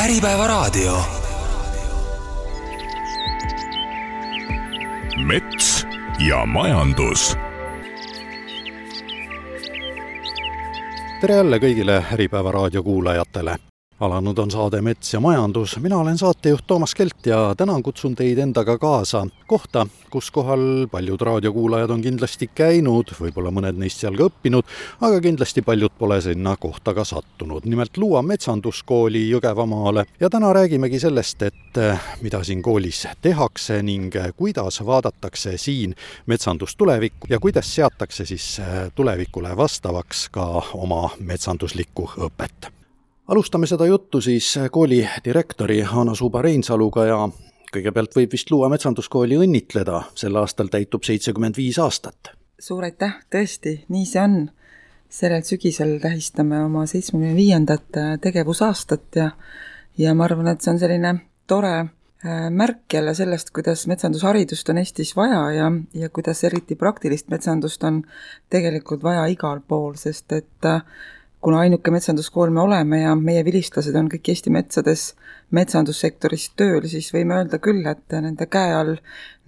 Äripäevaraadio. mets ja majandus. tere jälle kõigile Äripäeva raadio kuulajatele alanud on saade Mets ja majandus, mina olen saatejuht Toomas Kelt ja täna kutsun teid endaga kaasa kohta, kus kohal paljud raadiokuulajad on kindlasti käinud, võib-olla mõned neist seal ka õppinud, aga kindlasti paljud pole sinna kohta ka sattunud. nimelt Luua metsanduskooli Jõgevamaale. Ja täna räägimegi sellest, et eh, mida siin koolis tehakse ning eh, kuidas vaadatakse siin metsandustulevikku ja kuidas seatakse siis eh, tulevikule vastavaks ka oma metsanduslikku õpet alustame seda juttu siis kooli direktori Hanna Suuba-Reinsaluga ja kõigepealt võib vist Luua metsanduskooli õnnitleda, sel aastal täitub seitsekümmend viis aastat. suur aitäh, tõesti, nii see on. sellel sügisel tähistame oma seitsmekümne viiendat tegevusaastat ja ja ma arvan, et see on selline tore äh, märk jälle sellest, kuidas metsandusharidust on Eestis vaja ja, ja kuidas eriti praktilist metsandust on tegelikult vaja igal pool, sest et äh, kuna ainuke metsanduskool me oleme ja meie vilistlased on kõik Eesti metsades metsandussektoris tööl, siis võime öelda küll, et nende käe all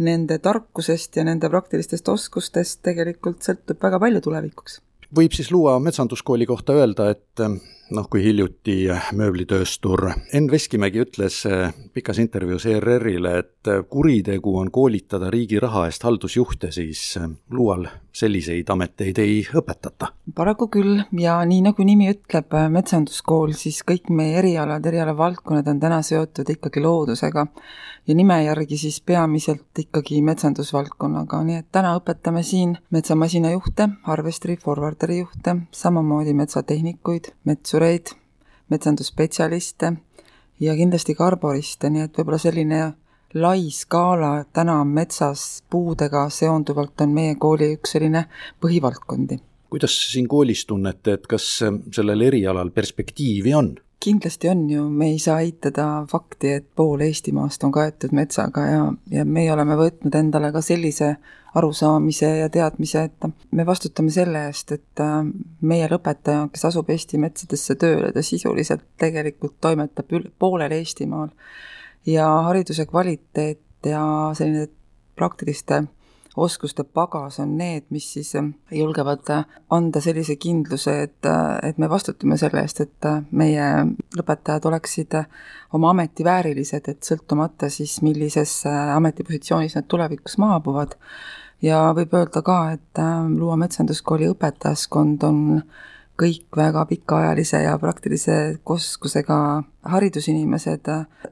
nende tarkusest ja nende praktilistest oskustest tegelikult sõltub väga palju tulevikuks. võib siis luua metsanduskooli kohta öelda, et noh, kui hiljuti mööblitööstur Enn Veskimägi ütles eh, pikas intervjuus ERR-ile, et kuritegu on koolitada riigi raha eest haldusjuhte, siis eh, Luual selliseid ameteid ei õpetata. paraku küll. Ja nii nagu nimi ütleb, metsanduskool, siis kõik meie erialad, erialavaldkonnad on täna seotud ikkagi loodusega. Ja nime järgi siis peamiselt ikkagi metsandusvaldkonnaga, nii et täna õpetame siin metsamasinajuhte, harvesteri, forwarderi juhte, samamoodi metsatehnikuid, metsureid, metsandusspetsialiste ja kindlasti ka arboriste, nii et võib-olla selline lai skaala täna metsas puudega seonduvalt on meie kooli üks selline põhivaldkondi. kuidas siin koolis tunnete, et kas sellel erialal perspektiivi on? Kindlasti on ju, me ei saa eitada fakti, et pool Eestimaast on kaetud metsaga ja, ja meie oleme võtnud endale ka sellise arusaamise ja teadmise, et me vastutame selle eest, et meie lõpetaja, kes asub Eesti metsadesse tööle, ta sisuliselt tegelikult toimetab üle poolel Eestimaal. Ja hariduse kvaliteet ja selline praktiliste oskuste pagas on need, mis siis äh, julgevad äh, anda sellise kindluse, et, äh, et me vastutame selle eest, et meie lõpetajad oleksid oma ameti väärilised, et sõltumata siis, millises ametipositsioonis nad tulevikus maabuvad. ja võib öelda ka, et Luua metsanduskooli õpetajaskond on kõik väga pikaajalise ja praktilise oskusega haridusinimesed,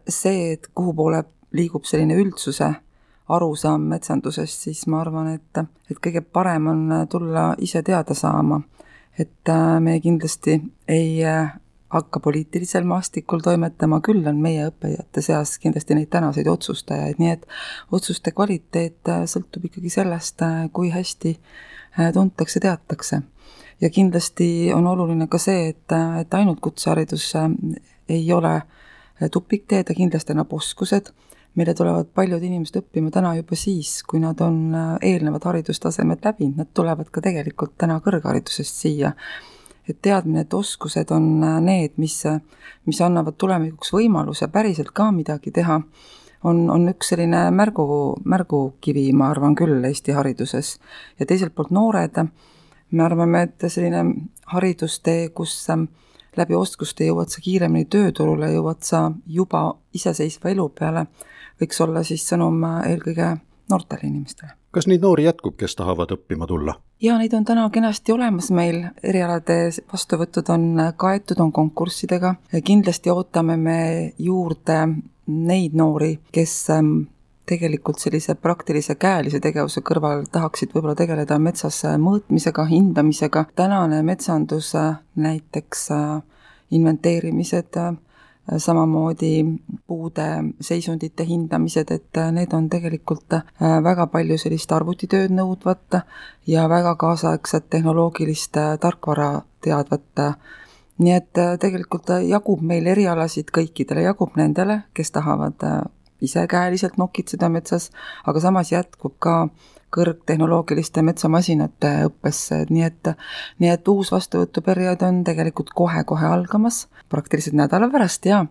see, et kuhu poole liigub selline üldsuse arusaam metsandusest, siis ma arvan, et, et kõige parem on tulla ise teada saama. et äh, me kindlasti ei äh, hakka poliitilisel maastikul toimetama, küll on meie õppijate seas kindlasti neid tänaseid otsustajaid, nii et otsuste kvaliteet äh, sõltub ikkagi sellest, kui hästi tuntakse, teatakse ja kindlasti on oluline ka see, et, et ainult kutseharidus ei ole tupikteed ja kindlasti annab oskused, mille tulevad paljud inimesed õppima täna juba siis, kui nad on äh, eelnevad haridustasemed läbinud, nad tulevad ka tegelikult täna kõrgharidusest siia. et teadmine, et oskused on need, mis, mis annavad tulevikuks võimaluse päriselt ka midagi teha, on, on üks selline märgu, märgukivi, ma arvan küll, Eesti hariduses. ja teiselt poolt noored me arvame, et selline haridustee, kus läbi oskuste jõuad sa kiiremini tööturule, jõuad sa juba iseseisva elu peale, võiks olla siis sõnum eelkõige noortele inimestele. kas neid noori jätkub, kes tahavad õppima tulla? jaa, neid on täna kenasti olemas meil, erialade vastuvõtud on kaetud, on konkurssidega, kindlasti ootame me juurde neid noori, kes tegelikult sellise praktilise käelise tegevuse kõrval tahaksid võib-olla tegeleda metsas mõõtmisega, hindamisega. tänane metsandus, näiteks äh, inventeerimised, äh, samamoodi puude seisundite hindamised, et äh, need on tegelikult väga palju sellist arvutitööd nõudvat ja väga kaasaegset tehnoloogilist tarkvara teadvat. Nii et tegelikult jagub meil erialasid kõikidele, jagub nendele, kes tahavad ise käeliselt nokitseda metsas, aga samas jätkub ka kõrgtehnoloogiliste metsamasinate õppesse, et nii et, nii et uus vastuvõtuperiood on tegelikult kohe-kohe algamas, praktiliselt nädala pärast ja,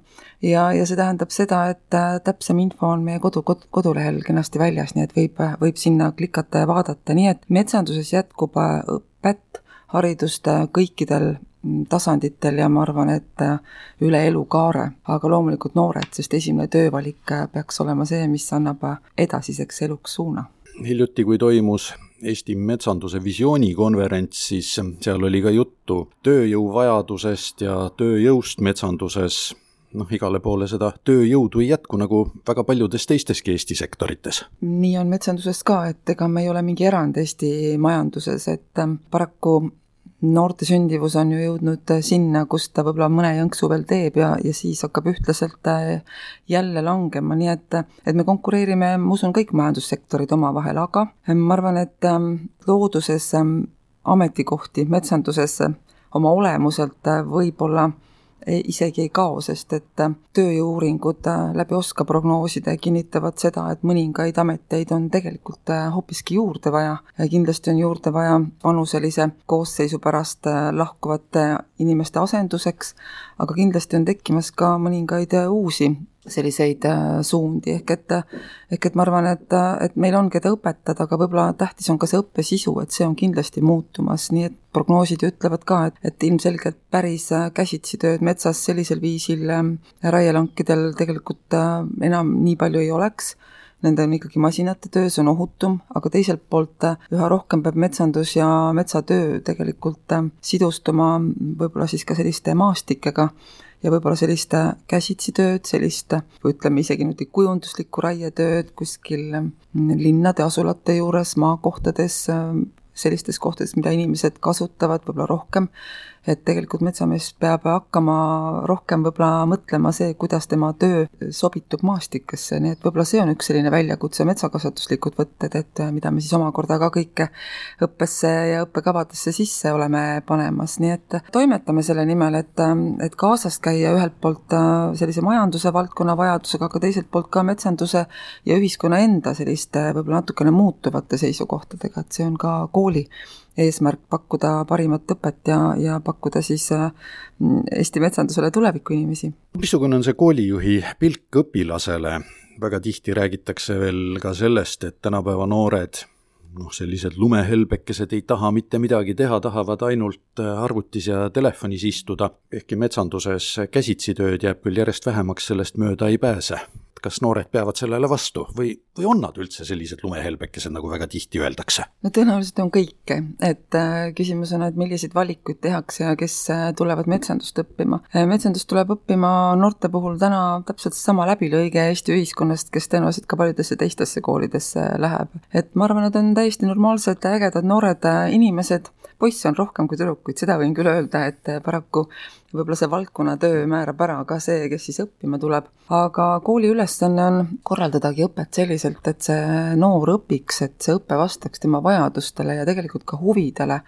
ja, ja see tähendab seda, et äh, täpsem info on meie kodu, kod, kodulehel kenasti väljas, nii et võib, võib sinna klikata ja vaadata, nii et metsanduses jätkub äh, õpet, haridust äh, kõikidel mm, tasanditel ja ma arvan, et üle elukaare, aga loomulikult noored, sest esimene töövalik peaks olema see, mis annab edasiseks eluks suuna hiljuti, kui toimus Eesti metsanduse visioonikonverents, siis seal oli ka juttu tööjõuvajadusest ja tööjõust metsanduses. noh, igale poole seda tööjõudu ei jätku, nagu väga paljudes teisteski Eesti sektorites. nii on metsanduses ka, et ega me ei ole mingi erand Eesti majanduses, et paraku noorte sündivus on ju jõudnud äh, sinna, kus ta võib-olla mõne jõnksu veel teeb ja, ja siis hakkab ühtlaselt äh, jälle langema, nii et, et me konkureerime, ma usun, kõik majandussektorid omavahel, aga ma arvan, et looduses ametikohti, metsanduses oma olemuselt äh, võib-olla isegi ei kao, sest et äh, tööjõu-uuringud äh, läbi OSKA prognooside kinnitavad seda, et mõningaid ameteid on tegelikult äh, hoopiski juurde vaja. kindlasti on juurde vaja vanuselise koosseisu pärast lahkuvate inimeste asenduseks, aga kindlasti on tekkimas ka mõningaid uusi selliseid äh, suundi, ehk et ehk et ma arvan, et, et meil on, keda õpetada, aga võib-olla tähtis on ka see õppe sisu, et see on kindlasti muutumas, nii et prognoosid ju ütlevad ka, et, et ilmselgelt päris äh, käsitsi tööd metsas sellisel viisil äh, raielankidel tegelikult enam nii palju ei oleks. Nende on ikkagi masinate töö, see on ohutum, aga teiselt poolt üha rohkem peab metsandus ja metsatöö tegelikult sidustuma võib-olla siis ka selliste maastikega ja võib-olla sellist käsitsi tööd, sellist ütleme isegi niimoodi kujunduslikku raietööd kuskil mm, linnade asulate juures, maakohtades, sellistes kohtades, mida inimesed kasutavad võib-olla rohkem et tegelikult metsamees peab hakkama rohkem võib-olla mõtlema see, kuidas tema töö sobitub maastikesse, nii et võib-olla see on üks selline väljakutse, metsakasvatuslikud võtted, et mida me siis omakorda ka kõike õppesse ja õppekavadesse sisse oleme panemas, nii et toimetame selle nimel, et, et kaasas käia ühelt poolt sellise majanduse valdkonna vajadusega, aga teiselt poolt ka metsanduse ja ühiskonna enda selliste võib-olla natukene muutuvate seisukohtadega, et see on ka kooli eesmärk pakkuda parimat õpet ja, ja pakkuda siis äh, Eesti metsandusele tulevikuinimesi. missugune on see koolijuhi pilk õpilasele? väga tihti räägitakse veel ka sellest, et tänapäeva noored noh, sellised lumehelbekesed ei taha mitte midagi teha, tahavad ainult äh, arvutis ja telefonis istuda, ehkki metsanduses käsitsi tööd jääb küll järjest vähemaks, sellest mööda ei pääse kas noored peavad sellele vastu või, või on nad üldse sellised lumehelbekesed, nagu väga tihti öeldakse? no tõenäoliselt on kõike, et äh, küsimus on, et milliseid valikuid tehakse ja kes äh, tulevad metsandust õppima. Metsandust tuleb õppima noorte puhul täna täpselt seesama läbilõige Eesti ühiskonnast, kes tõenäoliselt ka paljudesse teistesse koolidesse läheb. et ma arvan, et on täiesti normaalsed, ägedad noored inimesed, poisse on rohkem kui tüdrukuid, seda võin küll öelda, et paraku võib-olla see valdkonnatöö määrab ära ka see, kes siis õppima tuleb. aga kooli ülesanne on korraldadagi õpet selliselt, et see noor õpiks, et see õpe vastaks tema vajadustele ja tegelikult ka huvidele.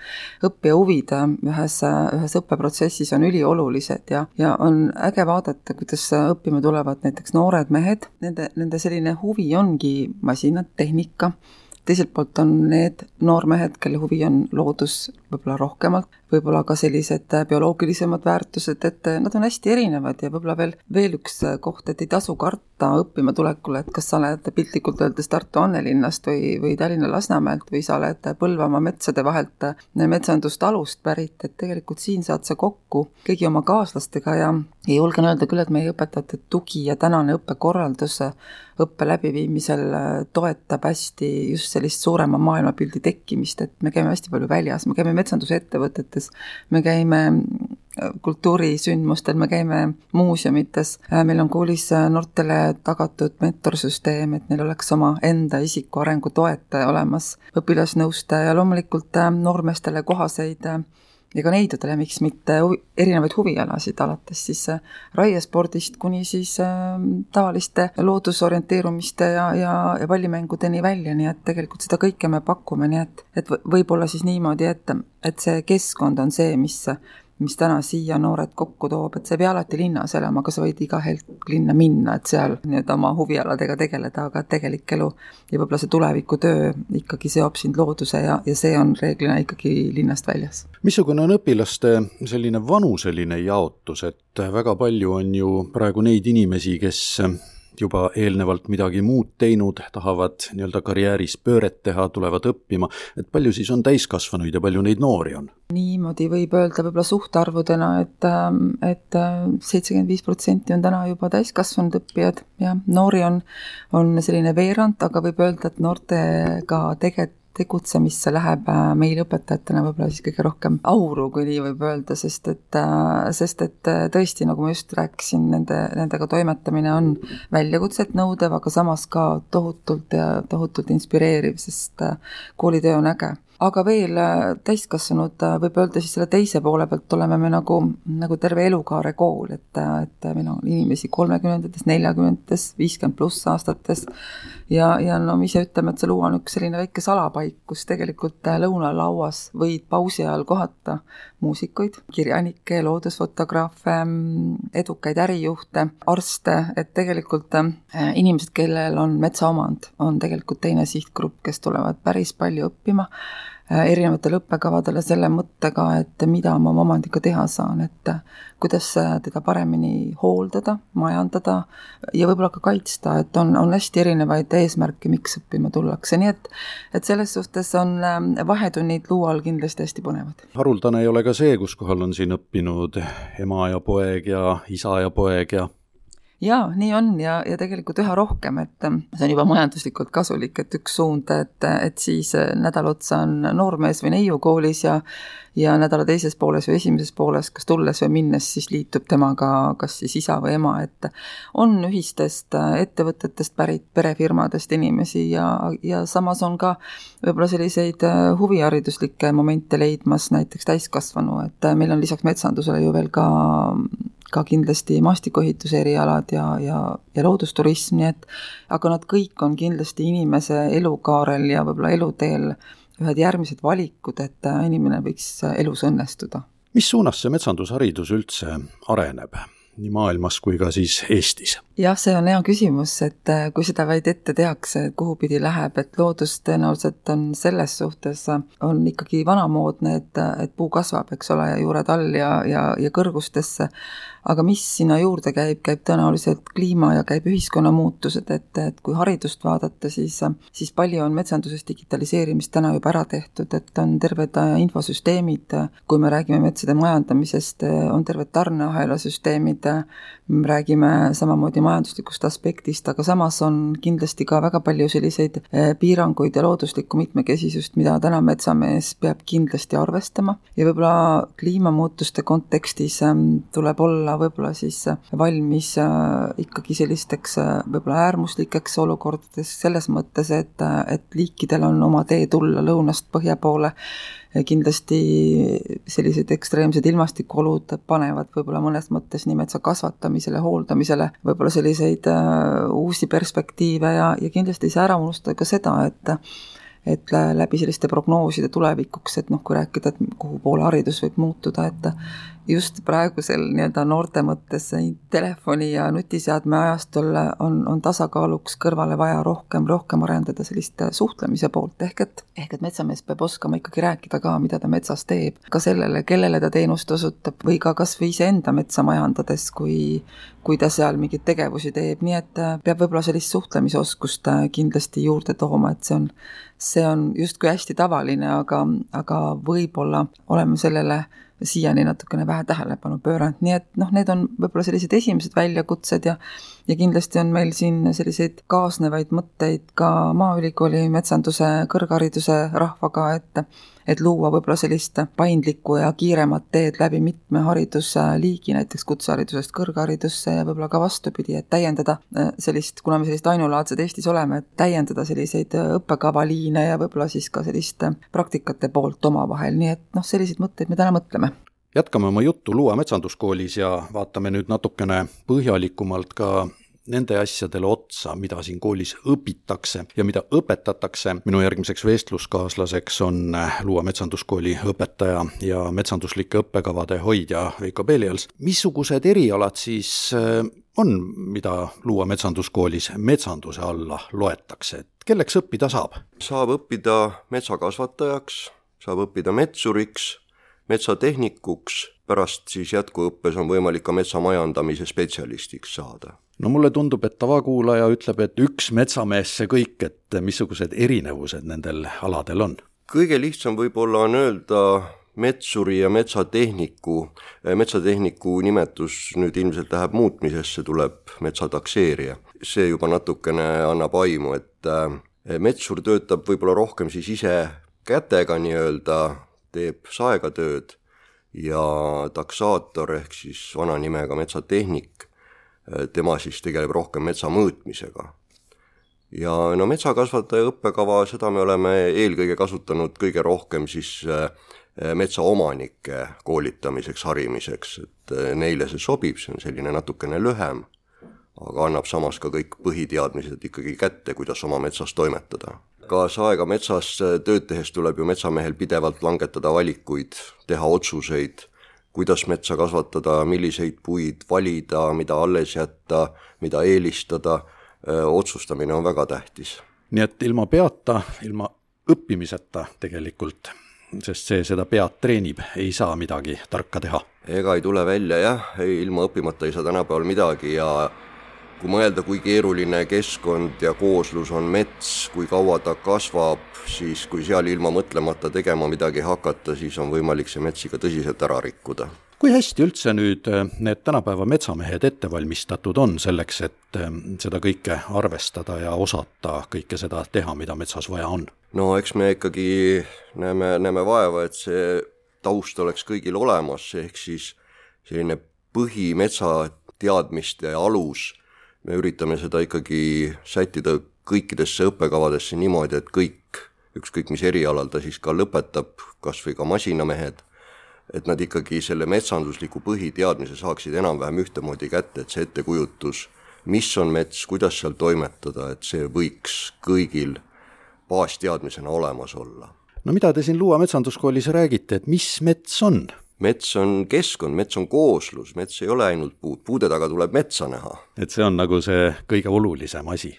õppija huvid ühes, ühes õppeprotsessis on üliolulised ja, ja on äge vaadata, kuidas õppima tulevad näiteks noored mehed, nende, nende selline huvi ongi masinad, tehnika teiselt poolt on need noormehed, kelle huvi on loodus võib-olla rohkemalt, võib-olla ka sellised bioloogilisemad väärtused, et nad on hästi erinevad ja võib-olla veel, veel üks koht, et ei tasu karta õppima tulekule, et kas sa oled piltlikult öeldes Tartu Annelinnast või, või Tallinna Lasnamäelt või sa oled Põlvamaa metsade vahelt metsandustalust pärit, et tegelikult siin saad sa kokku kõigi oma kaaslastega ja, ja julgen öelda küll, et meie õpetajate tugi ja tänane õppekorraldus õppe läbiviimisel toetab hästi just sellist suurema maailmapildi tekkimist, et me käime hästi palju väljas, me käime metsandusettevõtetes, me käime kultuurisündmustel, me käime muuseumites, meil on koolis noortele tagatud mentorsüsteem, et neil oleks oma enda isikuarengu toetaja olemas, õpilasnõustaja ja loomulikult noormeestele kohaseid neidudele, miks mitte erinevaid huvialasid, alates siis äh, raiespordist kuni siis äh, tavaliste loodusorienteerumiste ja, ja, ja pallimängudeni välja, nii et tegelikult seda kõike me pakume, nii et, et võib-olla siis niimoodi, et, et see keskkond on see, mis mis täna siia noored kokku toob, et sa ei pea alati linnas elama, aga sa võid iga hetk linna minna, et seal nii-öelda oma huvialadega tegeleda, aga tegelik elu ja võib-olla see tulevikutöö ikkagi seob sind looduse ja, ja see on reeglina ikkagi linnast väljas. missugune on õpilaste selline vanuseline jaotus, et väga palju on ju praegu neid inimesi, kes juba eelnevalt midagi muud teinud, tahavad nii-öelda karjääris pööret teha, tulevad õppima, et palju siis on täiskasvanuid ja palju neid noori on? niimoodi võib öelda võib-olla suhtarvudena, et, et seitsekümmend viis protsenti on täna juba täiskasvanud õppijad, jah, noori on, on selline veerand, aga võib öelda, et noortega tegelikult tegutsemisse läheb äh, meil õpetajatena võib-olla siis kõige rohkem auru, kui nii võib öelda, sest et, äh, sest et äh, tõesti, nagu ma just rääkisin, nende, nendega toimetamine on väljakutset nõudev, aga samas ka tohutult ja tohutult inspireeriv, sest koolitöö on äge. Aga veel täiskasvanud, võib öelda siis selle teise poole pealt oleme me nagu, nagu terve elukaare kool, et, et meil on inimesi kolmekümnendates, neljakümnendates, viiskümmend pluss aastates ja, ja no me ise ütleme, et see luua on üks selline väike salapaik, kus tegelikult lõunalauas võid pausi ajal kohata muusikuid, kirjanikke, loodusfotograafe, mm, edukaid ärijuhte, arste, et tegelikult inimesed, kellel on metsaomand, on tegelikult teine sihtgrupp, kes tulevad päris palju õppima. Äh, erinevatele õppekavadele selle mõttega, et mida ma oma omandiga teha saan, et äh, kuidas äh, teda paremini hooldada, majandada ja võib-olla ka kaitsta, et on, on hästi erinevaid eesmärke, miks õppima tullakse, nii et et selles suhtes on vahetunnid Luual kindlasti hästi põnevad. haruldane ei ole ka see, kus kohal on siin õppinud ema ja poeg ja isa ja poeg ja jaa, nii on ja, ja tegelikult üha rohkem, et ähm, see on juba majanduslikult kasulik, et üks suund, et, et siis äh, nädal otsa on noormees või neiu koolis ja ja nädala teises pooles või esimeses pooles, kas tulles või minnes, siis liitub temaga kas siis isa või ema, et on ühistest äh, ettevõtetest pärit perefirmadest inimesi ja, ja samas on ka võib-olla selliseid äh, huvihariduslikke momente leidmas näiteks täiskasvanu, et meil on lisaks metsandusele ju veel ka ka kindlasti maastikuehituse erialad ja, ja, ja loodusturism, nii et aga nad kõik on kindlasti inimese elukaarel ja võib-olla eluteel ühed järgmised valikud, et inimene võiks elus õnnestuda. mis suunas see metsandusharidus üldse areneb? nii maailmas kui ka siis Eestis? Jah, see on hea küsimus, et äh, kui seda vaid ette tehakse, et kuhu pidi läheb, et loodus tõenäoliselt on selles suhtes, äh, on ikkagi vanamoodne, et, äh, et puu kasvab, eks ole, juured all ja, ja, ja kõrgustesse, aga mis sinna juurde käib, käib tõenäoliselt kliima ja käib ühiskonna muutused, et, et kui haridust vaadata, siis, siis palju on metsanduses digitaliseerimist täna juba ära tehtud, et on terved infosüsteemid, kui me räägime metsade majandamisest, on terved tarneahela süsteemid, räägime samamoodi majanduslikust aspektist, aga samas on kindlasti ka väga palju selliseid eh, piiranguid ja looduslikku mitmekesisust, mida täna metsamees peab kindlasti arvestama. Ja võib-olla kliimamuutuste kontekstis ehm, tuleb olla võib-olla siis valmis eh, ikkagi sellisteks võib-olla äärmuslikeks olukordades selles mõttes, et, et liikidel on oma tee tulla lõunast põhja poole kindlasti sellised ekstreemsed ilmastikuolud panevad võib-olla mõnes mõttes nii metsa kasvatamisele, hooldamisele võib-olla selliseid äh, uusi perspektiive ja, ja kindlasti ei saa ära unustada ka seda, et et läbi selliste prognooside tulevikuks, et noh, kui rääkida, et kuhu poole haridus võib muutuda, et just praegusel nii-öelda noorte mõttes telefoni ja nutiseadme ajastul on, on tasakaaluks kõrvale vaja rohkem, rohkem arendada sellist suhtlemise poolt, ehk et, ehk et metsamees peab oskama ikkagi rääkida ka, mida ta metsas teeb, ka sellele, kellele ta teenust osutab või ka kas või iseenda metsa majandades, kui kui ta seal mingeid tegevusi teeb, nii et peab võib-olla sellist suhtlemisoskust kindlasti juurde tooma, et see on, see on justkui hästi tavaline, aga, aga võib-olla oleme sellele siiani natukene vähe tähelepanu pööranud, nii et noh, need on võib-olla sellised esimesed väljakutsed ja ja kindlasti on meil siin selliseid kaasnevaid mõtteid ka Maaülikooli metsanduse kõrghariduse rahvaga, et et luua võib-olla sellist paindlikku ja kiiremat teed läbi mitme haridusliigi, näiteks kutseharidusest kõrgharidusse ja võib-olla ka vastupidi, et täiendada äh, sellist, kuna me sellised ainulaadsed Eestis oleme, et täiendada selliseid õppekavaliine ja võib-olla siis ka sellist praktikate poolt omavahel, nii et noh, selliseid mõtteid me täna mõtleme jätkame oma juttu Luua metsanduskoolis ja vaatame nüüd natukene põhjalikumalt ka nende asjadele otsa, mida siin koolis õpitakse ja mida õpetatakse. minu järgmiseks vestluskaaslaseks on Luua metsanduskooli õpetaja ja metsanduslike õppekavade hoidja Veiko Peelials. missugused erialad siis äh, on, mida Luua metsanduskoolis metsanduse alla loetakse, et kelleks õppida saab? saab õppida metsakasvatajaks, saab õppida metsuriks, metsatehnikuks, pärast siis jätkuõppes on võimalik ka metsamajandamise spetsialistiks saada no mulle tundub, et tavakuulaja ütleb, et üks metsamees see kõik, et missugused erinevused nendel aladel on? kõige lihtsam võib-olla on öelda metsuri ja metsatehniku, metsatehniku nimetus nüüd ilmselt läheb muutmisesse, tuleb metsatakseerija. see juba natukene annab aimu, et äh, metsur töötab võib-olla rohkem siis ise kätega nii-öelda, teeb saegatööd ja taksaator ehk siis vana nimega metsatehnik, äh, tema siis tegeleb rohkem metsa mõõtmisega. ja no metsakasvataja õppekava, seda me oleme eelkõige kasutanud kõige rohkem siis äh, metsaomanike koolitamiseks, harimiseks, et äh, neile see sobib, see on selline natukene lühem, aga annab samas ka kõik põhiteadmised ikkagi kätte, kuidas oma metsas toimetada kaasaega metsas tööd tehes tuleb ju metsamehel pidevalt langetada valikuid, teha otsuseid, kuidas metsa kasvatada, milliseid puid valida, mida alles jätta, mida eelistada, otsustamine on väga tähtis. nii et ilma peata, ilma õppimiseta tegelikult, sest see seda pead treenib, ei saa midagi tarka teha. ega ei tule välja jah, ei ilma õppimata ei saa tänapäeval midagi ja kui mõelda, kui keeruline keskkond ja kooslus on mets, kui kaua ta kasvab, siis kui seal ilma mõtlemata tegema midagi hakata, siis on võimalik see mets ikka tõsiselt ära rikkuda. kui hästi üldse nüüd äh, need tänapäeva metsamehed ette valmistatud on selleks, et äh, seda kõike arvestada ja osata kõike seda teha, mida metsas vaja on? no eks me ikkagi näeme, näeme vaeva, et see taust oleks kõigil olemas, ehk siis selline põhimetsa teadmiste alus me üritame seda ikkagi sättida kõikidesse õppekavadesse niimoodi, et kõik, ükskõik mis erialal ta siis ka lõpetab, kas või ka masinamehed, et nad ikkagi selle metsandusliku põhiteadmise saaksid enam-vähem ühtemoodi kätte, et see ettekujutus, mis on mets, kuidas seal toimetada, et see võiks kõigil baasteadmisena olemas olla. no mida te siin Luua metsanduskoolis räägite, et mis mets on? Mets on keskkond, mets on kooslus, mets ei ole ainult puud, puude taga tuleb metsa näha. et see on nagu see kõige olulisem asi?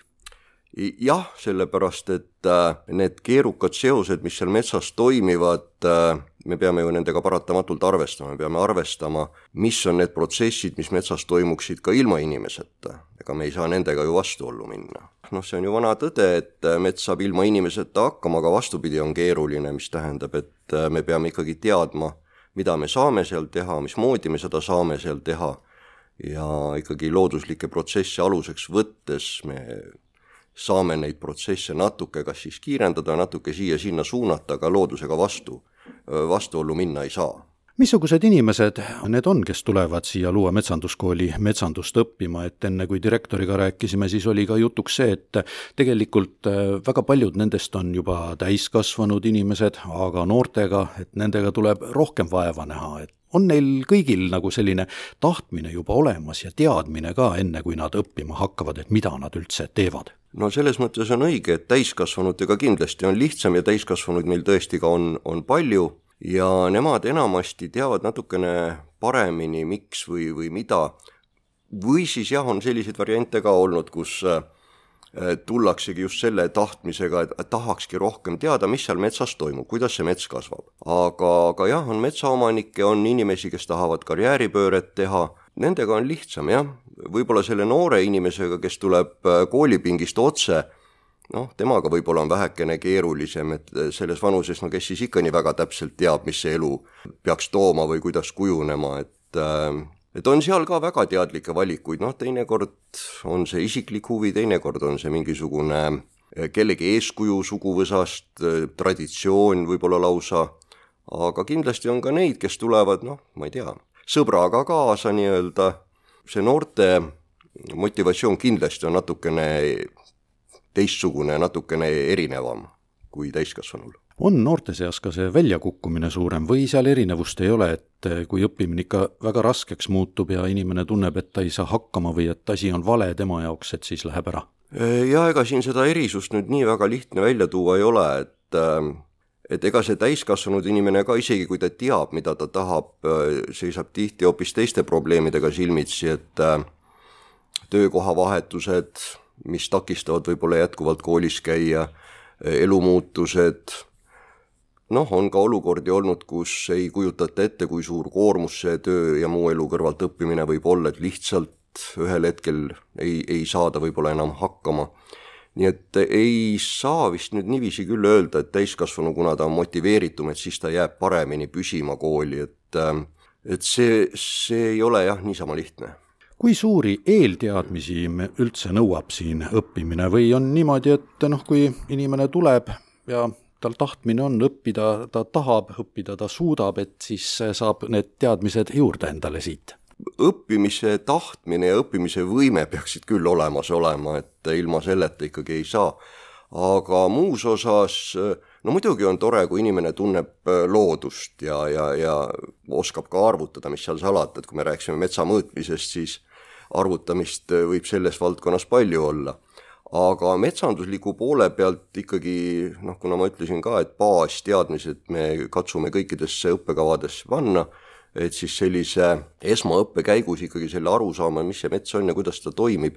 jah, sellepärast et äh, need keerukad seosed, mis seal metsas toimivad, äh, me peame ju nendega paratamatult arvestama, me peame arvestama, mis on need protsessid, mis metsas toimuksid ka ilma inimeseta. ega me ei saa nendega ju vastuollu minna. noh, see on ju vana tõde, et äh, mets saab ilma inimeseta hakkama, aga vastupidi on keeruline, mis tähendab, et me peame ikkagi teadma, mida me saame seal teha, mismoodi me seda saame seal teha. Ja ikkagi looduslikke protsesse aluseks võttes me saame neid protsesse natuke kas siis kiirendada, natuke siia-sinna suunata, aga loodusega vastu, vastuollu minna ei saa missugused inimesed need on, kes tulevad siia Luua metsanduskooli metsandust õppima, et enne kui direktoriga rääkisime, siis oli ka jutuks see, et tegelikult äh, väga paljud nendest on juba täiskasvanud inimesed, aga noortega, et nendega tuleb rohkem vaeva näha, et on neil kõigil nagu selline tahtmine juba olemas ja teadmine ka, enne kui nad õppima hakkavad, et mida nad üldse teevad? no selles mõttes on õige, et täiskasvanutega kindlasti on lihtsam ja täiskasvanuid meil tõesti ka on, on palju ja nemad enamasti teavad natukene paremini, miks või, või mida. või siis jah, on selliseid variante ka olnud, kus äh, tullaksegi just selle tahtmisega, et tahakski rohkem teada, mis seal metsas toimub, kuidas see mets kasvab. aga, aga jah, on metsaomanikke, on inimesi, kes tahavad karjääripööret teha, nendega on lihtsam jah, võib-olla selle noore inimesega, kes tuleb äh, koolipingist otse noh, temaga võib-olla on vähekene keerulisem, et eh, selles vanuses, no kes siis ikka nii väga täpselt teab, mis see elu peaks tooma või kuidas kujunema, et äh, et on seal ka väga teadlikke valikuid, noh teinekord on see isiklik huvi, teinekord on see mingisugune eh, kellegi eeskuju suguvõsast, traditsioon võib-olla lausa, aga kindlasti on ka neid, kes tulevad, noh, ma ei tea, sõbraga kaasa nii-öelda, see noorte motivatsioon kindlasti on natukene teistsugune, natukene erinevam kui täiskasvanul on noorte seas ka see väljakukkumine suurem või seal erinevust ei ole, et kui õppimine ikka väga raskeks muutub ja inimene tunneb, et ta ei saa hakkama või et asi on vale tema jaoks, et siis läheb ära? jah, ega siin seda erisust nüüd nii väga lihtne välja tuua ei ole, et äh, et ega see täiskasvanud inimene ka, isegi kui ta teab, mida ta tahab, seisab tihti hoopis teiste probleemidega silmitsi, et äh, töökohavahetused, mis takistavad võib-olla jätkuvalt koolis käia, elumuutused, noh, on ka olukordi olnud, kus ei kujutata ette, kui suur koormus see töö ja muu elu kõrvalt õppimine võib olla, et lihtsalt ühel hetkel ei, ei saada võib-olla enam hakkama. nii et ei saa vist nüüd niiviisi küll öelda, et täiskasvanu, kuna ta on motiveeritum, et siis ta jääb paremini püsima kooli, et et see, see ei ole jah, niisama lihtne kui suuri eelteadmisi üldse nõuab siin õppimine või on niimoodi, et noh, kui inimene tuleb ja tal tahtmine on õppida, ta tahab õppida, ta suudab, et siis saab need teadmised juurde endale siit? õppimise tahtmine ja õppimise võime peaksid küll olemas olema, et ilma selleta ikkagi ei saa. aga muus osas no muidugi on tore, kui inimene tunneb loodust ja, ja, ja oskab ka arvutada, mis seal salata, et kui me rääkisime metsa mõõtmisest, siis arvutamist võib selles valdkonnas palju olla. Aga metsandusliku poole pealt ikkagi noh, kuna ma ütlesin ka, et baasteadmised me katsume kõikidesse õppekavadesse panna, et siis sellise esmaõppe käigus ikkagi selle arusaama, mis see mets on ja kuidas ta toimib,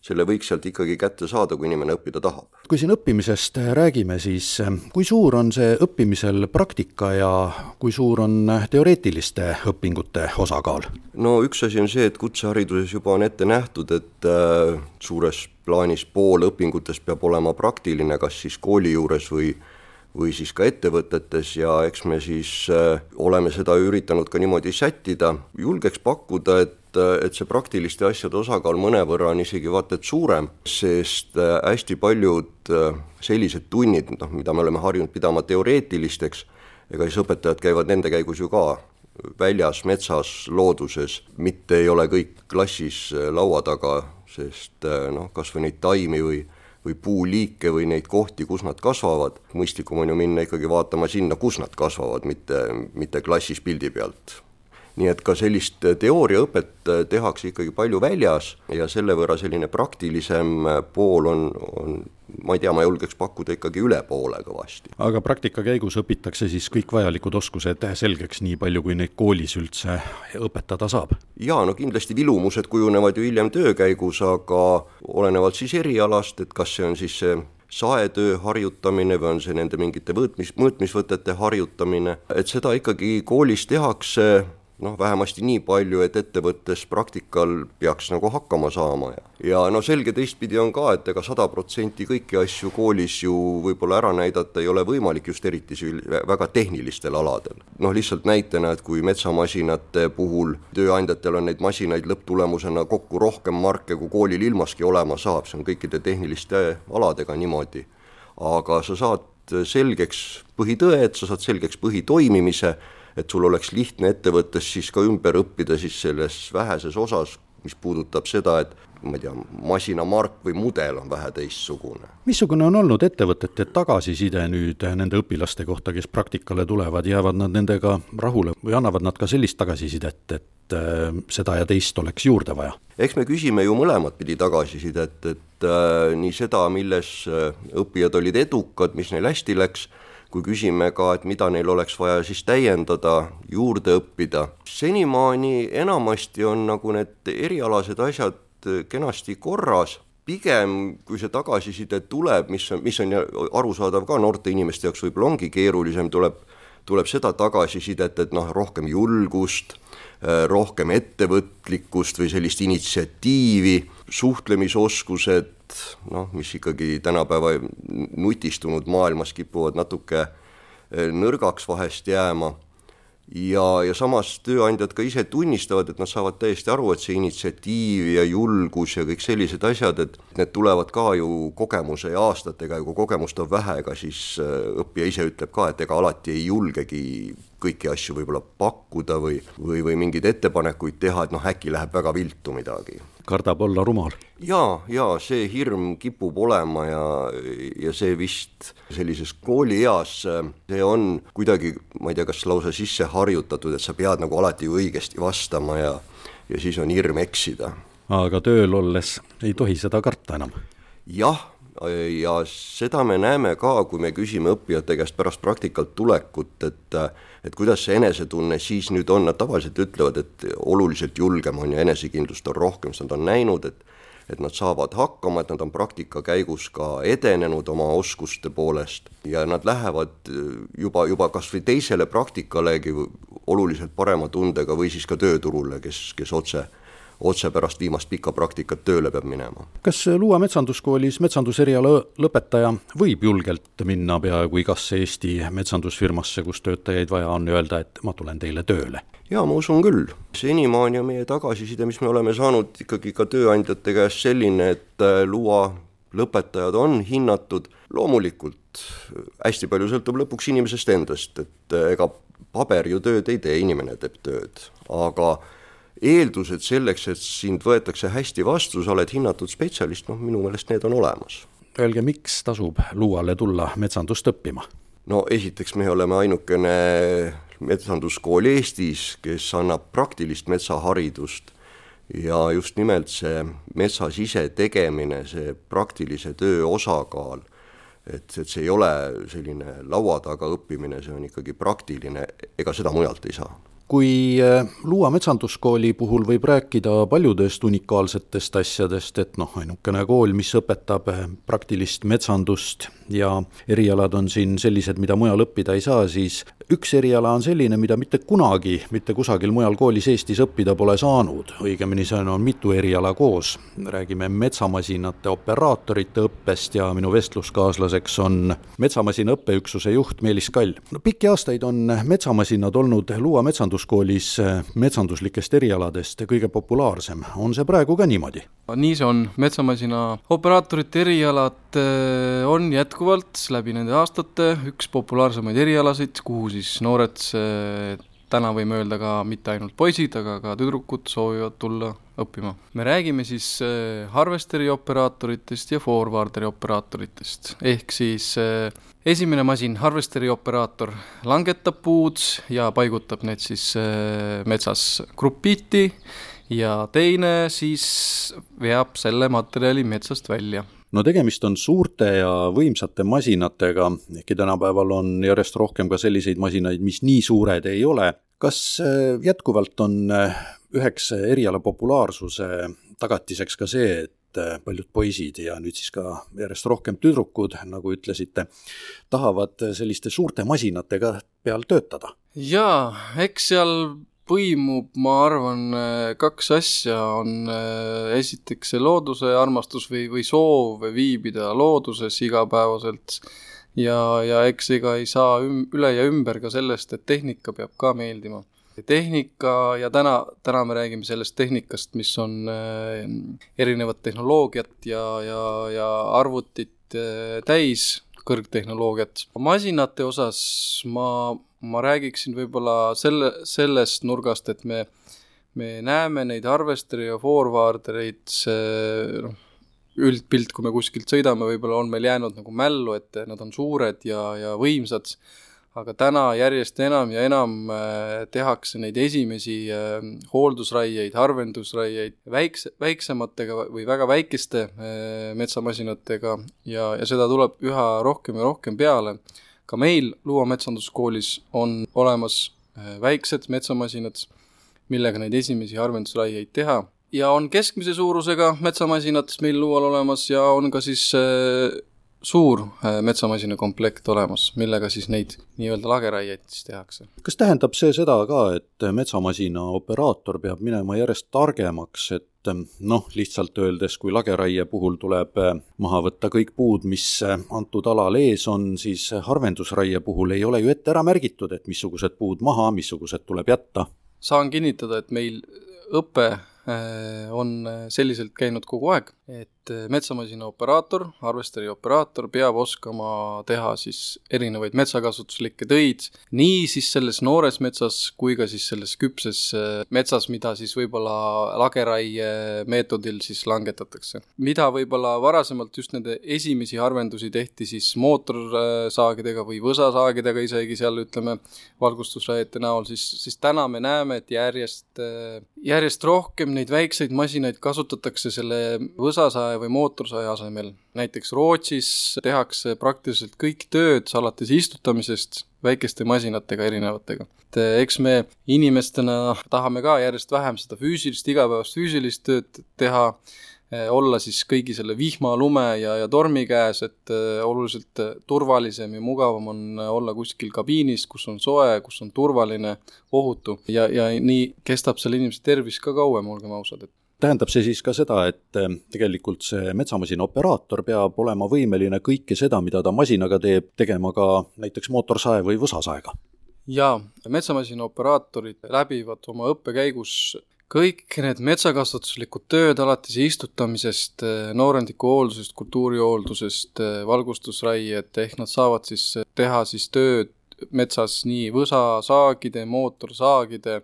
selle võiks sealt ikkagi kätte saada, kui inimene õppida tahab. kui siin õppimisest räägime, siis eh, kui suur on see õppimisel praktika ja kui suur on teoreetiliste õpingute osakaal? no üks asi on see, et kutsehariduses juba on ette nähtud, et äh, suures plaanis pool õpingutest peab olema praktiline, kas siis kooli juures või või siis ka ettevõtetes ja eks me siis äh, oleme seda üritanud ka niimoodi sättida, julgeks pakkuda, et äh, et see praktiliste asjade osakaal mõnevõrra on isegi vaata et suurem, sest äh, hästi paljud sellised tunnid, noh, mida me oleme harjunud pidama teoreetilisteks, ega siis õpetajad käivad nende käigus ju ka väljas, metsas, looduses, mitte ei ole kõik klassis laua taga sest noh, kas või neid taimi või, või puuliike või neid kohti, kus nad kasvavad, mõistlikum on ju minna ikkagi vaatama sinna, kus nad kasvavad, mitte, mitte klassis pildi pealt nii et ka sellist teooriaõpet äh, tehakse ikkagi palju väljas ja selle võrra selline praktilisem äh, pool on, on ma ei tea, ma julgeks pakkuda ikkagi üle poole kõvasti. aga praktika käigus õpitakse siis kõik vajalikud oskused selgeks, nii palju kui neid koolis üldse õpetada saab? jaa, no kindlasti vilumused kujunevad ju hiljem töö käigus, aga olenevalt siis erialast, et kas see on siis see saetöö harjutamine või on see nende mingite mõõtmis, mõõtmisvõtete harjutamine, et seda ikkagi koolis tehakse noh, vähemasti nii palju, et ettevõttes praktikal peaks nagu hakkama saama ja ja no selge teistpidi on ka, et ega sada protsenti kõiki asju koolis ju võib-olla ära näidata ei ole võimalik, just eriti väga tehnilistel aladel. noh, lihtsalt näitena, et kui metsamasinate puhul tööandjatel on neid masinaid lõpptulemusena kokku rohkem marke, kui koolil ilmaski olema saab, see on kõikide tehniliste aladega niimoodi. aga sa saad selgeks põhitõed, sa saad selgeks põhitoimimise et sul oleks lihtne ettevõttes siis ka ümber õppida siis selles väheses osas, mis puudutab seda, et ma ei tea, masinamark või mudel on vähe teistsugune. missugune on olnud ettevõtete tagasiside nüüd nende õpilaste kohta, kes praktikale tulevad, jäävad nad nendega rahule või annavad nad ka sellist tagasisidet, et äh, seda ja teist oleks juurde vaja? eks me küsime ju mõlemat pidi tagasisidet, et äh, nii seda, milles äh, õppijad olid edukad, mis neil hästi läks kui küsime ka, et mida neil oleks vaja siis täiendada, juurde õppida. senimaani enamasti on nagu need erialased asjad kenasti korras, pigem kui see tagasiside tuleb, mis on, mis on arusaadav ka noorte inimeste jaoks võib-olla ongi keerulisem, tuleb, tuleb seda tagasisidet, et noh, rohkem julgust, rohkem ettevõtlikkust või sellist initsiatiivi, suhtlemisoskused, noh, mis ikkagi tänapäeva nutistunud maailmas kipuvad natuke eh, nõrgaks vahest jääma. Ja, ja samas tööandjad ka ise tunnistavad, et nad saavad täiesti aru, et see initsiatiiv ja julgus ja kõik sellised asjad, et need tulevad ka ju kogemuse ja aastatega ja kui kogemust on vähe, ega siis eh, õppija ise ütleb ka, et ega alati ei julgegi kõiki asju võib-olla pakkuda või, või, või mingeid ettepanekuid teha, et noh, äkki läheb väga viltu midagi. Kardab olla rumal? jaa, jaa, see hirm kipub olema ja, ja see vist sellises koolieas, see on kuidagi, ma ei tea, kas lausa sisse harjutatud, et sa pead nagu alati õigesti vastama ja ja siis on hirm eksida. aga tööl olles ei tohi seda karta enam? jah ja seda me näeme ka, kui me küsime õppijate käest pärast praktikalt tulekut, et et kuidas see enesetunne siis nüüd on, nad tavaliselt ütlevad, et oluliselt julgem on ja enesekindlust on rohkem, sest nad on näinud, et et nad saavad hakkama, et nad on praktika käigus ka edenenud oma oskuste poolest ja nad lähevad juba, juba kas või teisele praktikalegi oluliselt parema tundega või siis ka tööturule, kes, kes otse otse pärast viimast pikka praktikat tööle peab minema. kas Luua metsanduskoolis metsanduseriala lõpetaja võib julgelt minna peaaegu igasse Eesti metsandusfirmasse, kus töötajaid vaja on, öelda, et ma tulen teile tööle? jaa, ma usun küll. senimaani on meie tagasiside, mis me oleme saanud ikkagi ka tööandjate käest selline, et äh, Luua lõpetajad on hinnatud, loomulikult hästi palju sõltub lõpuks inimesest endast, et äh, ega paber ju tööd ei tee, inimene teeb tööd, aga eeldused selleks, et sind võetakse hästi vastu, sa oled hinnatud spetsialist, noh minu meelest need on olemas. Öelge, miks tasub Luuale tulla metsandust õppima? no esiteks me oleme ainukene metsanduskool Eestis, kes annab praktilist metsaharidust ja just nimelt see metsas ise tegemine, see praktilise töö osakaal, et, et see ei ole selline laua taga õppimine, see on ikkagi praktiline, ega seda mujalt ei saa kui äh, Luua metsanduskooli puhul võib rääkida paljudest unikaalsetest asjadest, et noh, ainukene kool, mis õpetab äh, praktilist metsandust ja erialad on siin sellised, mida mujal õppida ei saa, siis üks eriala on selline, mida mitte kunagi mitte kusagil mujal koolis Eestis õppida pole saanud, õigemini see on mitu eriala koos. räägime metsamasinate operaatorite õppest ja minu vestluskaaslaseks on metsamasina õppeüksuse juht Meelis Kall. no pikki aastaid on metsamasinad olnud Luua metsandus metsanduskoolis metsanduslikest erialadest kõige populaarsem, on see praegu ka niimoodi? nii see on, metsamasina operaatorite erialad eh, on jätkuvalt läbi nende aastate üks populaarsemaid erialasid, kuhu siis noored täna võime öelda ka mitte ainult poisid, aga ka tüdrukud soovivad tulla õppima. me räägime siis harvesteri operaatoritest ja forwarderi operaatoritest, ehk siis esimene masin, harvesteri operaator, langetab puud ja paigutab need siis metsas grupiiti ja teine siis veab selle materjali metsast välja no tegemist on suurte ja võimsate masinatega, ehkki tänapäeval on järjest rohkem ka selliseid masinaid, mis nii suured ei ole. kas jätkuvalt on üheks eriala populaarsuse tagatiseks ka see, et paljud poisid ja nüüd siis ka järjest rohkem tüdrukud, nagu ütlesite, tahavad selliste suurte masinatega peal töötada? jaa, eks seal põimub, ma arvan, kaks asja, on esiteks see looduse armastus või, või soov viibida looduses igapäevaselt. Ja, ja eks ega ei saa üm, üle ja ümber ka sellest, et tehnika peab ka meeldima. Tehnika ja täna, täna me räägime sellest tehnikast, mis on äh, erinevat tehnoloogiat ja, ja, ja arvutit äh, täis, kõrgtehnoloogiat. masinate osas ma, ma räägiksin võib-olla selle, sellest nurgast, et me, me näeme neid harvesteri ja forwardereid, see noh, üldpilt, kui me kuskilt sõidame, võib-olla on meil jäänud nagu mällu, et nad on suured ja, ja võimsad aga täna järjest enam ja enam äh, tehakse neid esimesi äh, hooldusraieid, harvendusraieid väikse, väiksematega või väga väikeste äh, metsamasinatega ja, ja seda tuleb üha rohkem ja rohkem peale. Ka meil Luua metsanduskoolis on olemas väiksed metsamasinad, millega neid esimesi harvendusraieid teha ja on keskmise suurusega metsamasinad meil Luual olemas ja on ka siis suur äh, metsamasina komplekt olemas, millega siis neid nii-öelda lageraieid siis tehakse. kas tähendab see seda ka, et metsamasina operaator peab minema järjest targemaks, et ähm, noh, lihtsalt öeldes, kui lageraie puhul tuleb äh, maha võtta kõik puud, mis äh, antud alal ees on, siis harvendusraie puhul ei ole ju ette ära märgitud, et missugused puud maha, missugused tuleb jätta? saan kinnitada, et meil õpe on selliselt käinud kogu aeg, et et metsamasina operaator, harvesteri operaator peab oskama teha siis erinevaid metsakasutuslikke töid, nii siis selles noores metsas kui ka siis selles küpses äh, metsas, mida siis võib-olla lageraie meetodil siis langetatakse. mida võib-olla varasemalt just nende esimesi harvendusi tehti siis mootorsaagidega või võsasaagidega isegi seal ütleme, valgustusraiete näol, siis, siis täna me näeme, et järjest, äh, järjest rohkem neid väikseid masinaid kasutatakse selle võsasae või mootorsae asemel. näiteks Rootsis tehakse praktiliselt kõik tööd, alates istutamisest, väikeste masinatega erinevatega. et eh, eks me inimestena tahame ka järjest vähem seda füüsilist, igapäevast füüsilist tööd teha, eh, olla siis kõigi selle vihma, lume ja, ja tormi käes, et eh, oluliselt turvalisem ja mugavam on olla kuskil kabiinis, kus on soe, kus on turvaline, ohutu ja, ja nii kestab selle inimese tervis ka kauem, olgem ausad, et tähendab see siis ka seda, et eh, tegelikult see metsamasina operaator peab olema võimeline kõike seda, mida ta masinaga teeb, tegema ka näiteks mootorsae või võsasaega? jaa, metsamasina operaatorid läbivad oma õppe käigus kõik need metsakasvatuslikud tööd, alates istutamisest, eh, noorendiku hooldusest, kultuurihooldusest, eh, valgustusraied, ehk nad saavad siis teha siis tööd metsas nii võsasaagide, mootorsaagide,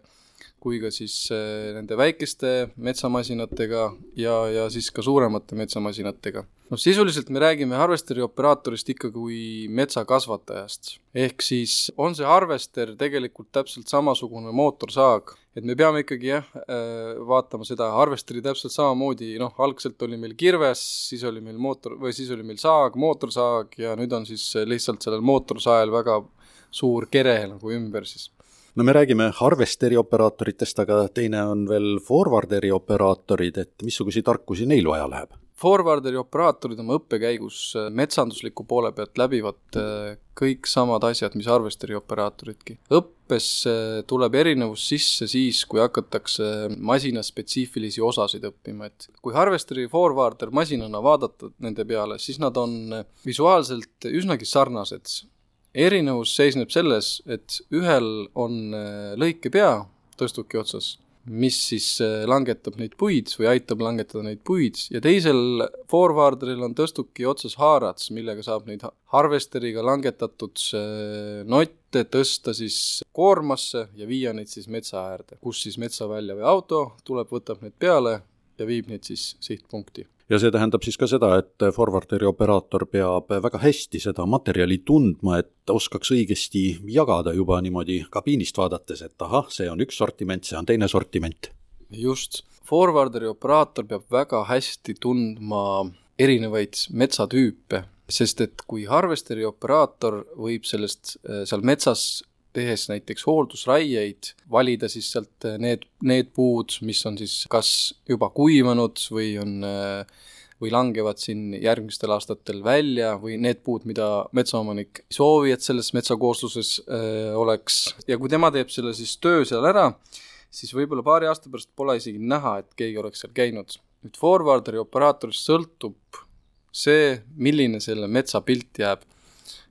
kui ka siis eh, nende väikeste metsamasinatega ja, ja siis ka suuremate metsamasinatega. noh, sisuliselt me räägime harvesteri operaatorist ikka kui metsakasvatajast. ehk siis on see harvester tegelikult täpselt samasugune mootorsaag, et me peame ikkagi jah, eh, vaatama seda harvesteri täpselt samamoodi, noh, algselt oli meil kirves, siis oli meil mootor, või siis oli meil saag, mootorsaag ja nüüd on siis lihtsalt sellel mootorsael väga suur kere nagu ümber siis no me räägime harvesteri operaatoritest, aga teine on veel forwarderi operaatorid, et missuguseid tarkusi neil vaja läheb? Forwarderi operaatorid oma õppe käigus äh, metsandusliku poole pealt läbivad äh, kõik samad asjad, mis harvesteri operaatoridki. õppes tuleb erinevus sisse siis, kui hakatakse masinaspetsiifilisi osasid õppima, et kui harvesteri forwarder masinana vaadata nende peale, siis nad on visuaalselt üsnagi sarnased erinevus seisneb selles, et ühel on äh, lõikepea tõstuki otsas, mis siis äh, langetab neid puid või aitab langetada neid puid ja teisel forwarderil on tõstuki otsas haarats, millega saab neid harvesteriga langetatud äh, notte tõsta siis koormasse ja viia neid siis metsa äärde, kus siis metsavälja või auto tuleb, võtab need peale ja viib neid siis sihtpunkti ja see tähendab siis ka seda, et forwarderi operaator peab väga hästi seda materjali tundma, et oskaks õigesti jagada juba niimoodi kabiinist vaadates, et ahah, see on üks sortiment, see on teine sortiment. just, forwarderi operaator peab väga hästi tundma erinevaid metsatüüpe, sest et kui harvesteri operaator võib sellest seal metsas tehes näiteks hooldusraieid, valida siis sealt äh, need, need puud, mis on siis kas juba kuivanud või on või langevad siin järgmistel aastatel välja või need puud, mida metsaomanik ei soovi, et selles metsakoosluses äh, oleks ja kui tema teeb selle siis töö seal ära, siis võib-olla paari aasta pärast pole isegi näha, et keegi oleks seal käinud. nüüd forwarderi operaatorist sõltub see, milline selle metsa pilt jääb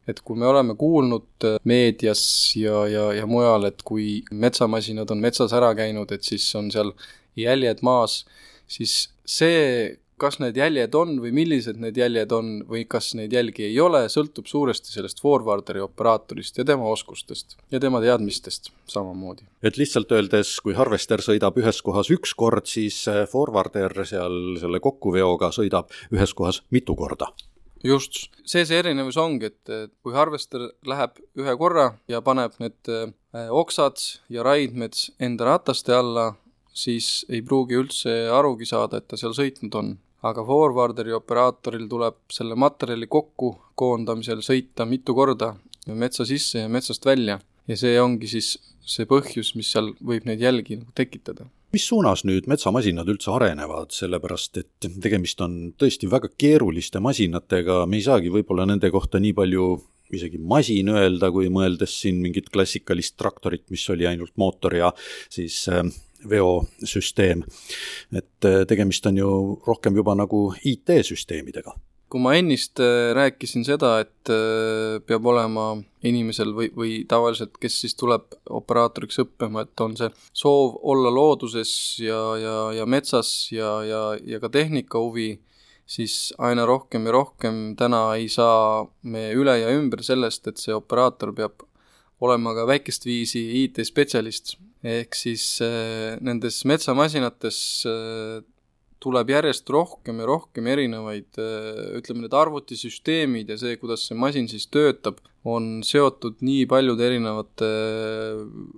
et kui me oleme kuulnud äh, meedias ja, ja, ja mujal, et kui metsamasinad on metsas ära käinud, et siis on seal jäljed maas, siis see, kas need jäljed on või millised need jäljed on või kas neid jälgi ei ole, sõltub suuresti sellest forwarderi operaatorist ja tema oskustest ja tema teadmistest samamoodi. et lihtsalt öeldes, kui harvester sõidab ühes kohas üks kord, siis äh, forwarder seal selle kokkuveoga sõidab ühes kohas mitu korda just, see see erinevus ongi, et kui harvester läheb ühe korra ja paneb need äh, oksad ja raidmed enda rataste alla, siis ei pruugi üldse arugi saada, et ta seal sõitnud on. aga forwarderi operaatoril tuleb selle materjali kokku koondamisel sõita mitu korda metsa sisse ja metsast välja. Ja see ongi siis see põhjus, mis seal võib neid jälgi nagu tekitada mis suunas nüüd metsamasinad üldse arenevad, sellepärast et tegemist on tõesti väga keeruliste masinatega, me ei saagi võib-olla nende kohta nii palju isegi masin öelda, kui mõeldes siin mingit klassikalist traktorit, mis oli ainult mootor ja siis äh, veosüsteem. et äh, tegemist on ju rohkem juba nagu IT-süsteemidega kui ma ennist äh, rääkisin seda, et äh, peab olema inimesel või, või tavaliselt, kes siis tuleb operaatoriks õppima, et on see soov olla looduses ja, ja, ja metsas ja, ja, ja ka tehnika huvi, siis aina rohkem ja rohkem täna ei saa me üle ja ümber sellest, et see operaator peab olema ka väikest viisi IT-spetsialist, ehk siis äh, nendes metsamasinates tuleb järjest rohkem ja rohkem erinevaid, äh, ütleme, need arvutisüsteemid ja see, kuidas see masin siis töötab, on seotud nii paljude erinevate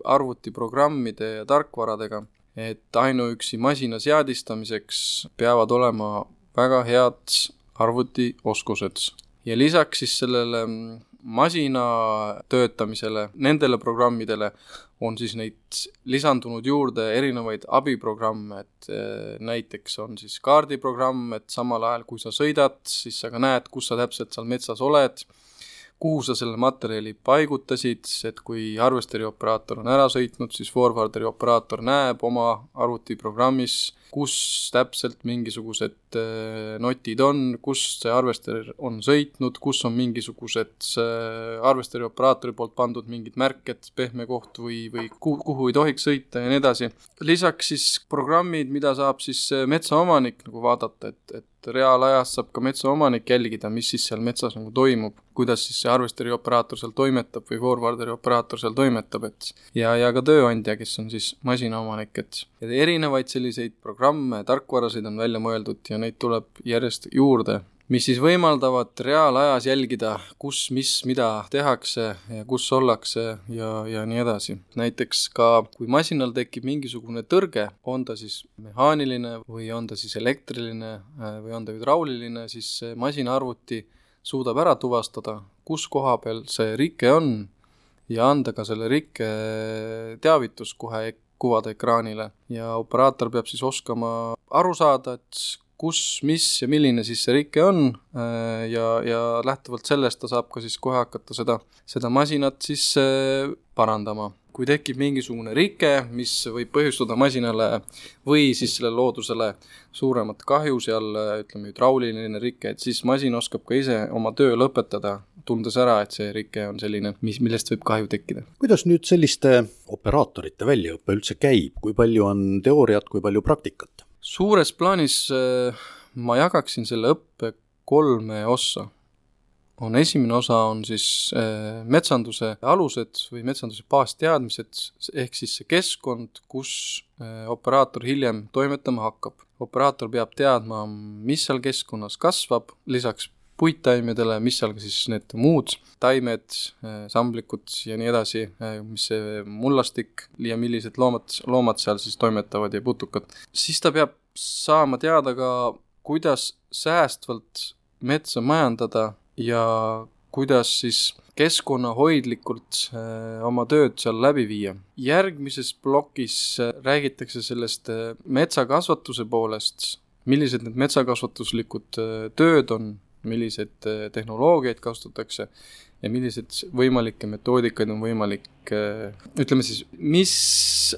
arvutiprogrammide ja tarkvaradega, et ainuüksi masina seadistamiseks peavad olema väga head arvutioskused. ja lisaks siis sellele mm, masina töötamisele, nendele programmidele on siis neid lisandunud juurde erinevaid abiprogramme, et eh, näiteks on siis kaardiprogramm, et samal ajal, kui sa sõidad, siis sa ka näed, kus sa täpselt seal metsas oled, kuhu sa selle materjali paigutasid, et kui harvesteri operaator on ära sõitnud, siis forwarderi operaator näeb oma arvutiprogrammis, kus täpselt mingisugused äh, notid on, kus see arvester on sõitnud, kus on mingisugused äh, arvesteri operaatori poolt pandud mingid märked, pehme koht või, või kuhu, kuhu ei tohiks sõita ja nii edasi. lisaks siis programmid, mida saab siis äh, metsaomanik nagu vaadata, et, et reaalajas saab ka metsaomanik jälgida, mis siis seal metsas nagu toimub, kuidas siis see arvesteri operaator seal toimetab või forwarderi operaator seal toimetab, et ja, ja ka tööandja, kes on siis masinaomanik, et erinevaid selliseid programme programme, tarkvarasid on välja mõeldud ja neid tuleb järjest juurde, mis siis võimaldavad reaalajas jälgida, kus, mis, mida tehakse ja kus ollakse ja, ja nii edasi. näiteks ka, kui masinal tekib mingisugune tõrge, on ta siis mehaaniline või on ta siis elektriline äh, või on ta hüdrauliline, siis masinaarvuti suudab ära tuvastada, kus koha peal see rike on ja anda ka selle rikke teavitus kohe kuvada ekraanile ja operaator peab siis oskama aru saada, et kus, mis ja milline siis see rike on äh, ja, ja lähtuvalt sellest ta saab ka siis kohe hakata seda, seda masinat siis parandama. Kui tekib mingisugune rike, mis võib põhjustada masinale või siis sellele loodusele suuremat kahju seal, ütleme, hüdrauliline rike, et siis masin oskab ka ise oma töö lõpetada tundes ära, et see rike on selline, mis, millest võib kahju tekkida. kuidas nüüd selliste operaatorite väljaõpe üldse käib, kui palju on teooriat, kui palju praktikat? suures plaanis äh, ma jagaksin selle õppe kolme ossa. On esimene osa on siis äh, metsanduse alused või metsanduse baasteadmised, ehk siis see keskkond, kus äh, operaator hiljem toimetama hakkab. operaator peab teadma, mis seal keskkonnas kasvab, lisaks puittaimedele, mis seal siis need muud taimed, äh, samblikud ja nii edasi, mis see mullastik ja millised loomad, loomad seal siis toimetavad ja putukad. siis ta peab saama teada ka, kuidas säästvalt metsa majandada ja kuidas siis keskkonnahoidlikult äh, oma tööd seal läbi viia. järgmises plokis räägitakse sellest metsakasvatuse poolest, millised need metsakasvatuslikud tööd on, milliseid äh, tehnoloogiaid kasutatakse ja milliseid võimalikke metoodikaid on võimalik, äh, ütleme siis, mis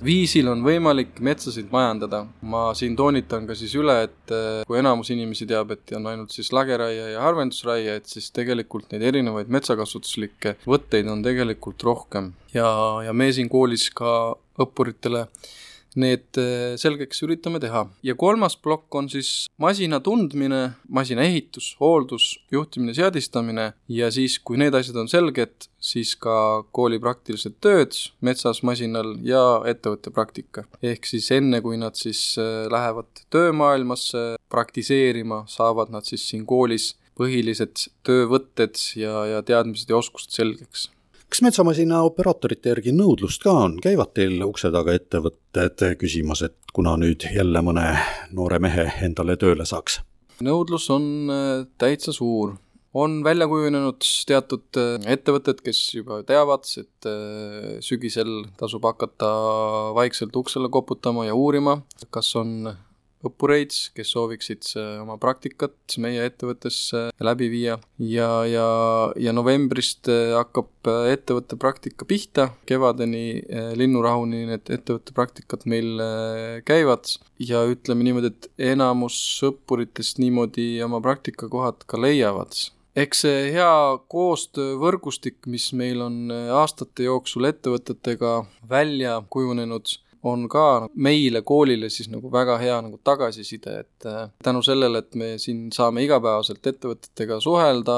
viisil on võimalik metsasid majandada. ma siin toonitan ka siis üle, et äh, kui enamus inimesi teab, et on ainult siis lageraie ja harvendusraie, et siis tegelikult neid erinevaid metsakasutuslikke võtteid on tegelikult rohkem. ja, ja me siin koolis ka õppuritele äh, need äh, selgeks üritame teha. ja kolmas plokk on siis masina tundmine, masina ehitus, hooldus, juhtimine, seadistamine ja siis, kui need asjad on selged, siis ka kooli praktilised tööd metsas, masinal ja ettevõtte praktika. ehk siis enne, kui nad siis äh, lähevad töömaailmasse praktiseerima, saavad nad siis siin koolis põhilised töövõtted ja, ja teadmised ja oskused selgeks kas metsamasina operaatorite järgi nõudlust ka on, käivad teil ukse taga ettevõtted küsimas, et kuna nüüd jälle mõne noore mehe endale tööle saaks? nõudlus on äh, täitsa suur. on välja kujunenud teatud äh, ettevõtted, kes juba teavad, et äh, sügisel tasub hakata vaikselt uksele koputama ja uurima, kas on õppureid, kes sooviksid oma praktikat meie ettevõttes läbi viia. Ja, ja, ja novembrist äh, hakkab äh, ettevõtte praktika pihta, kevadeni, äh, linnurahuni need ettevõtte praktikad meil käivad. Ja ütleme niimoodi, et enamus õppuritest niimoodi oma praktikakohad ka leiavad. Eks see hea koostöövõrgustik, mis meil on aastate jooksul ettevõtetega välja kujunenud, on ka meile, koolile siis nagu väga hea nagu tagasiside, et äh, tänu sellele, et me siin saame igapäevaselt ettevõtetega suhelda,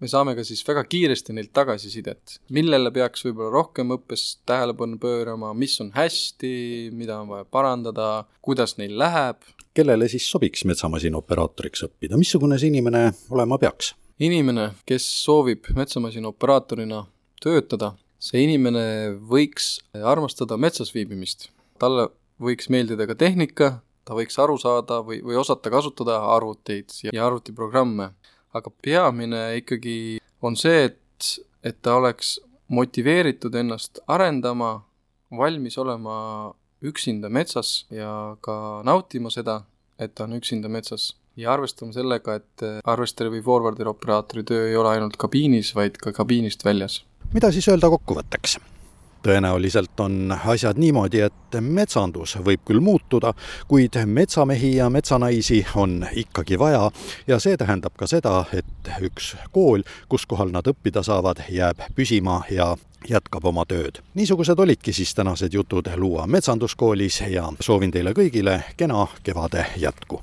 me saame ka siis väga kiiresti neilt tagasisidet, millele peaks võib-olla rohkem õppes tähelepanu pöörama, mis on hästi, mida on vaja parandada, kuidas neil läheb. kellele siis sobiks metsamasina operaatoriks õppida, missugune see inimene olema peaks? inimene, kes soovib metsamasina operaatorina töötada see inimene võiks armastada metsas viibimist. talle võiks meeldida ka tehnika, ta võiks aru saada või, või osata kasutada arvuteid ja arvutiprogramme. aga peamine ikkagi on see, et, et ta oleks motiveeritud ennast arendama, valmis olema üksinda metsas ja ka nautima seda, et ta on üksinda metsas ja arvestama sellega, et arvesteri või forwarderi operaatori töö ei ole ainult kabiinis, vaid ka kabiinist väljas mida siis öelda kokkuvõtteks? tõenäoliselt on asjad niimoodi, et metsandus võib küll muutuda, kuid metsamehi ja metsanaisi on ikkagi vaja ja see tähendab ka seda, et üks kool, kus kohal nad õppida saavad, jääb püsima ja jätkab oma tööd. niisugused olidki siis tänased jutud Luua metsanduskoolis ja soovin teile kõigile kena kevade jätku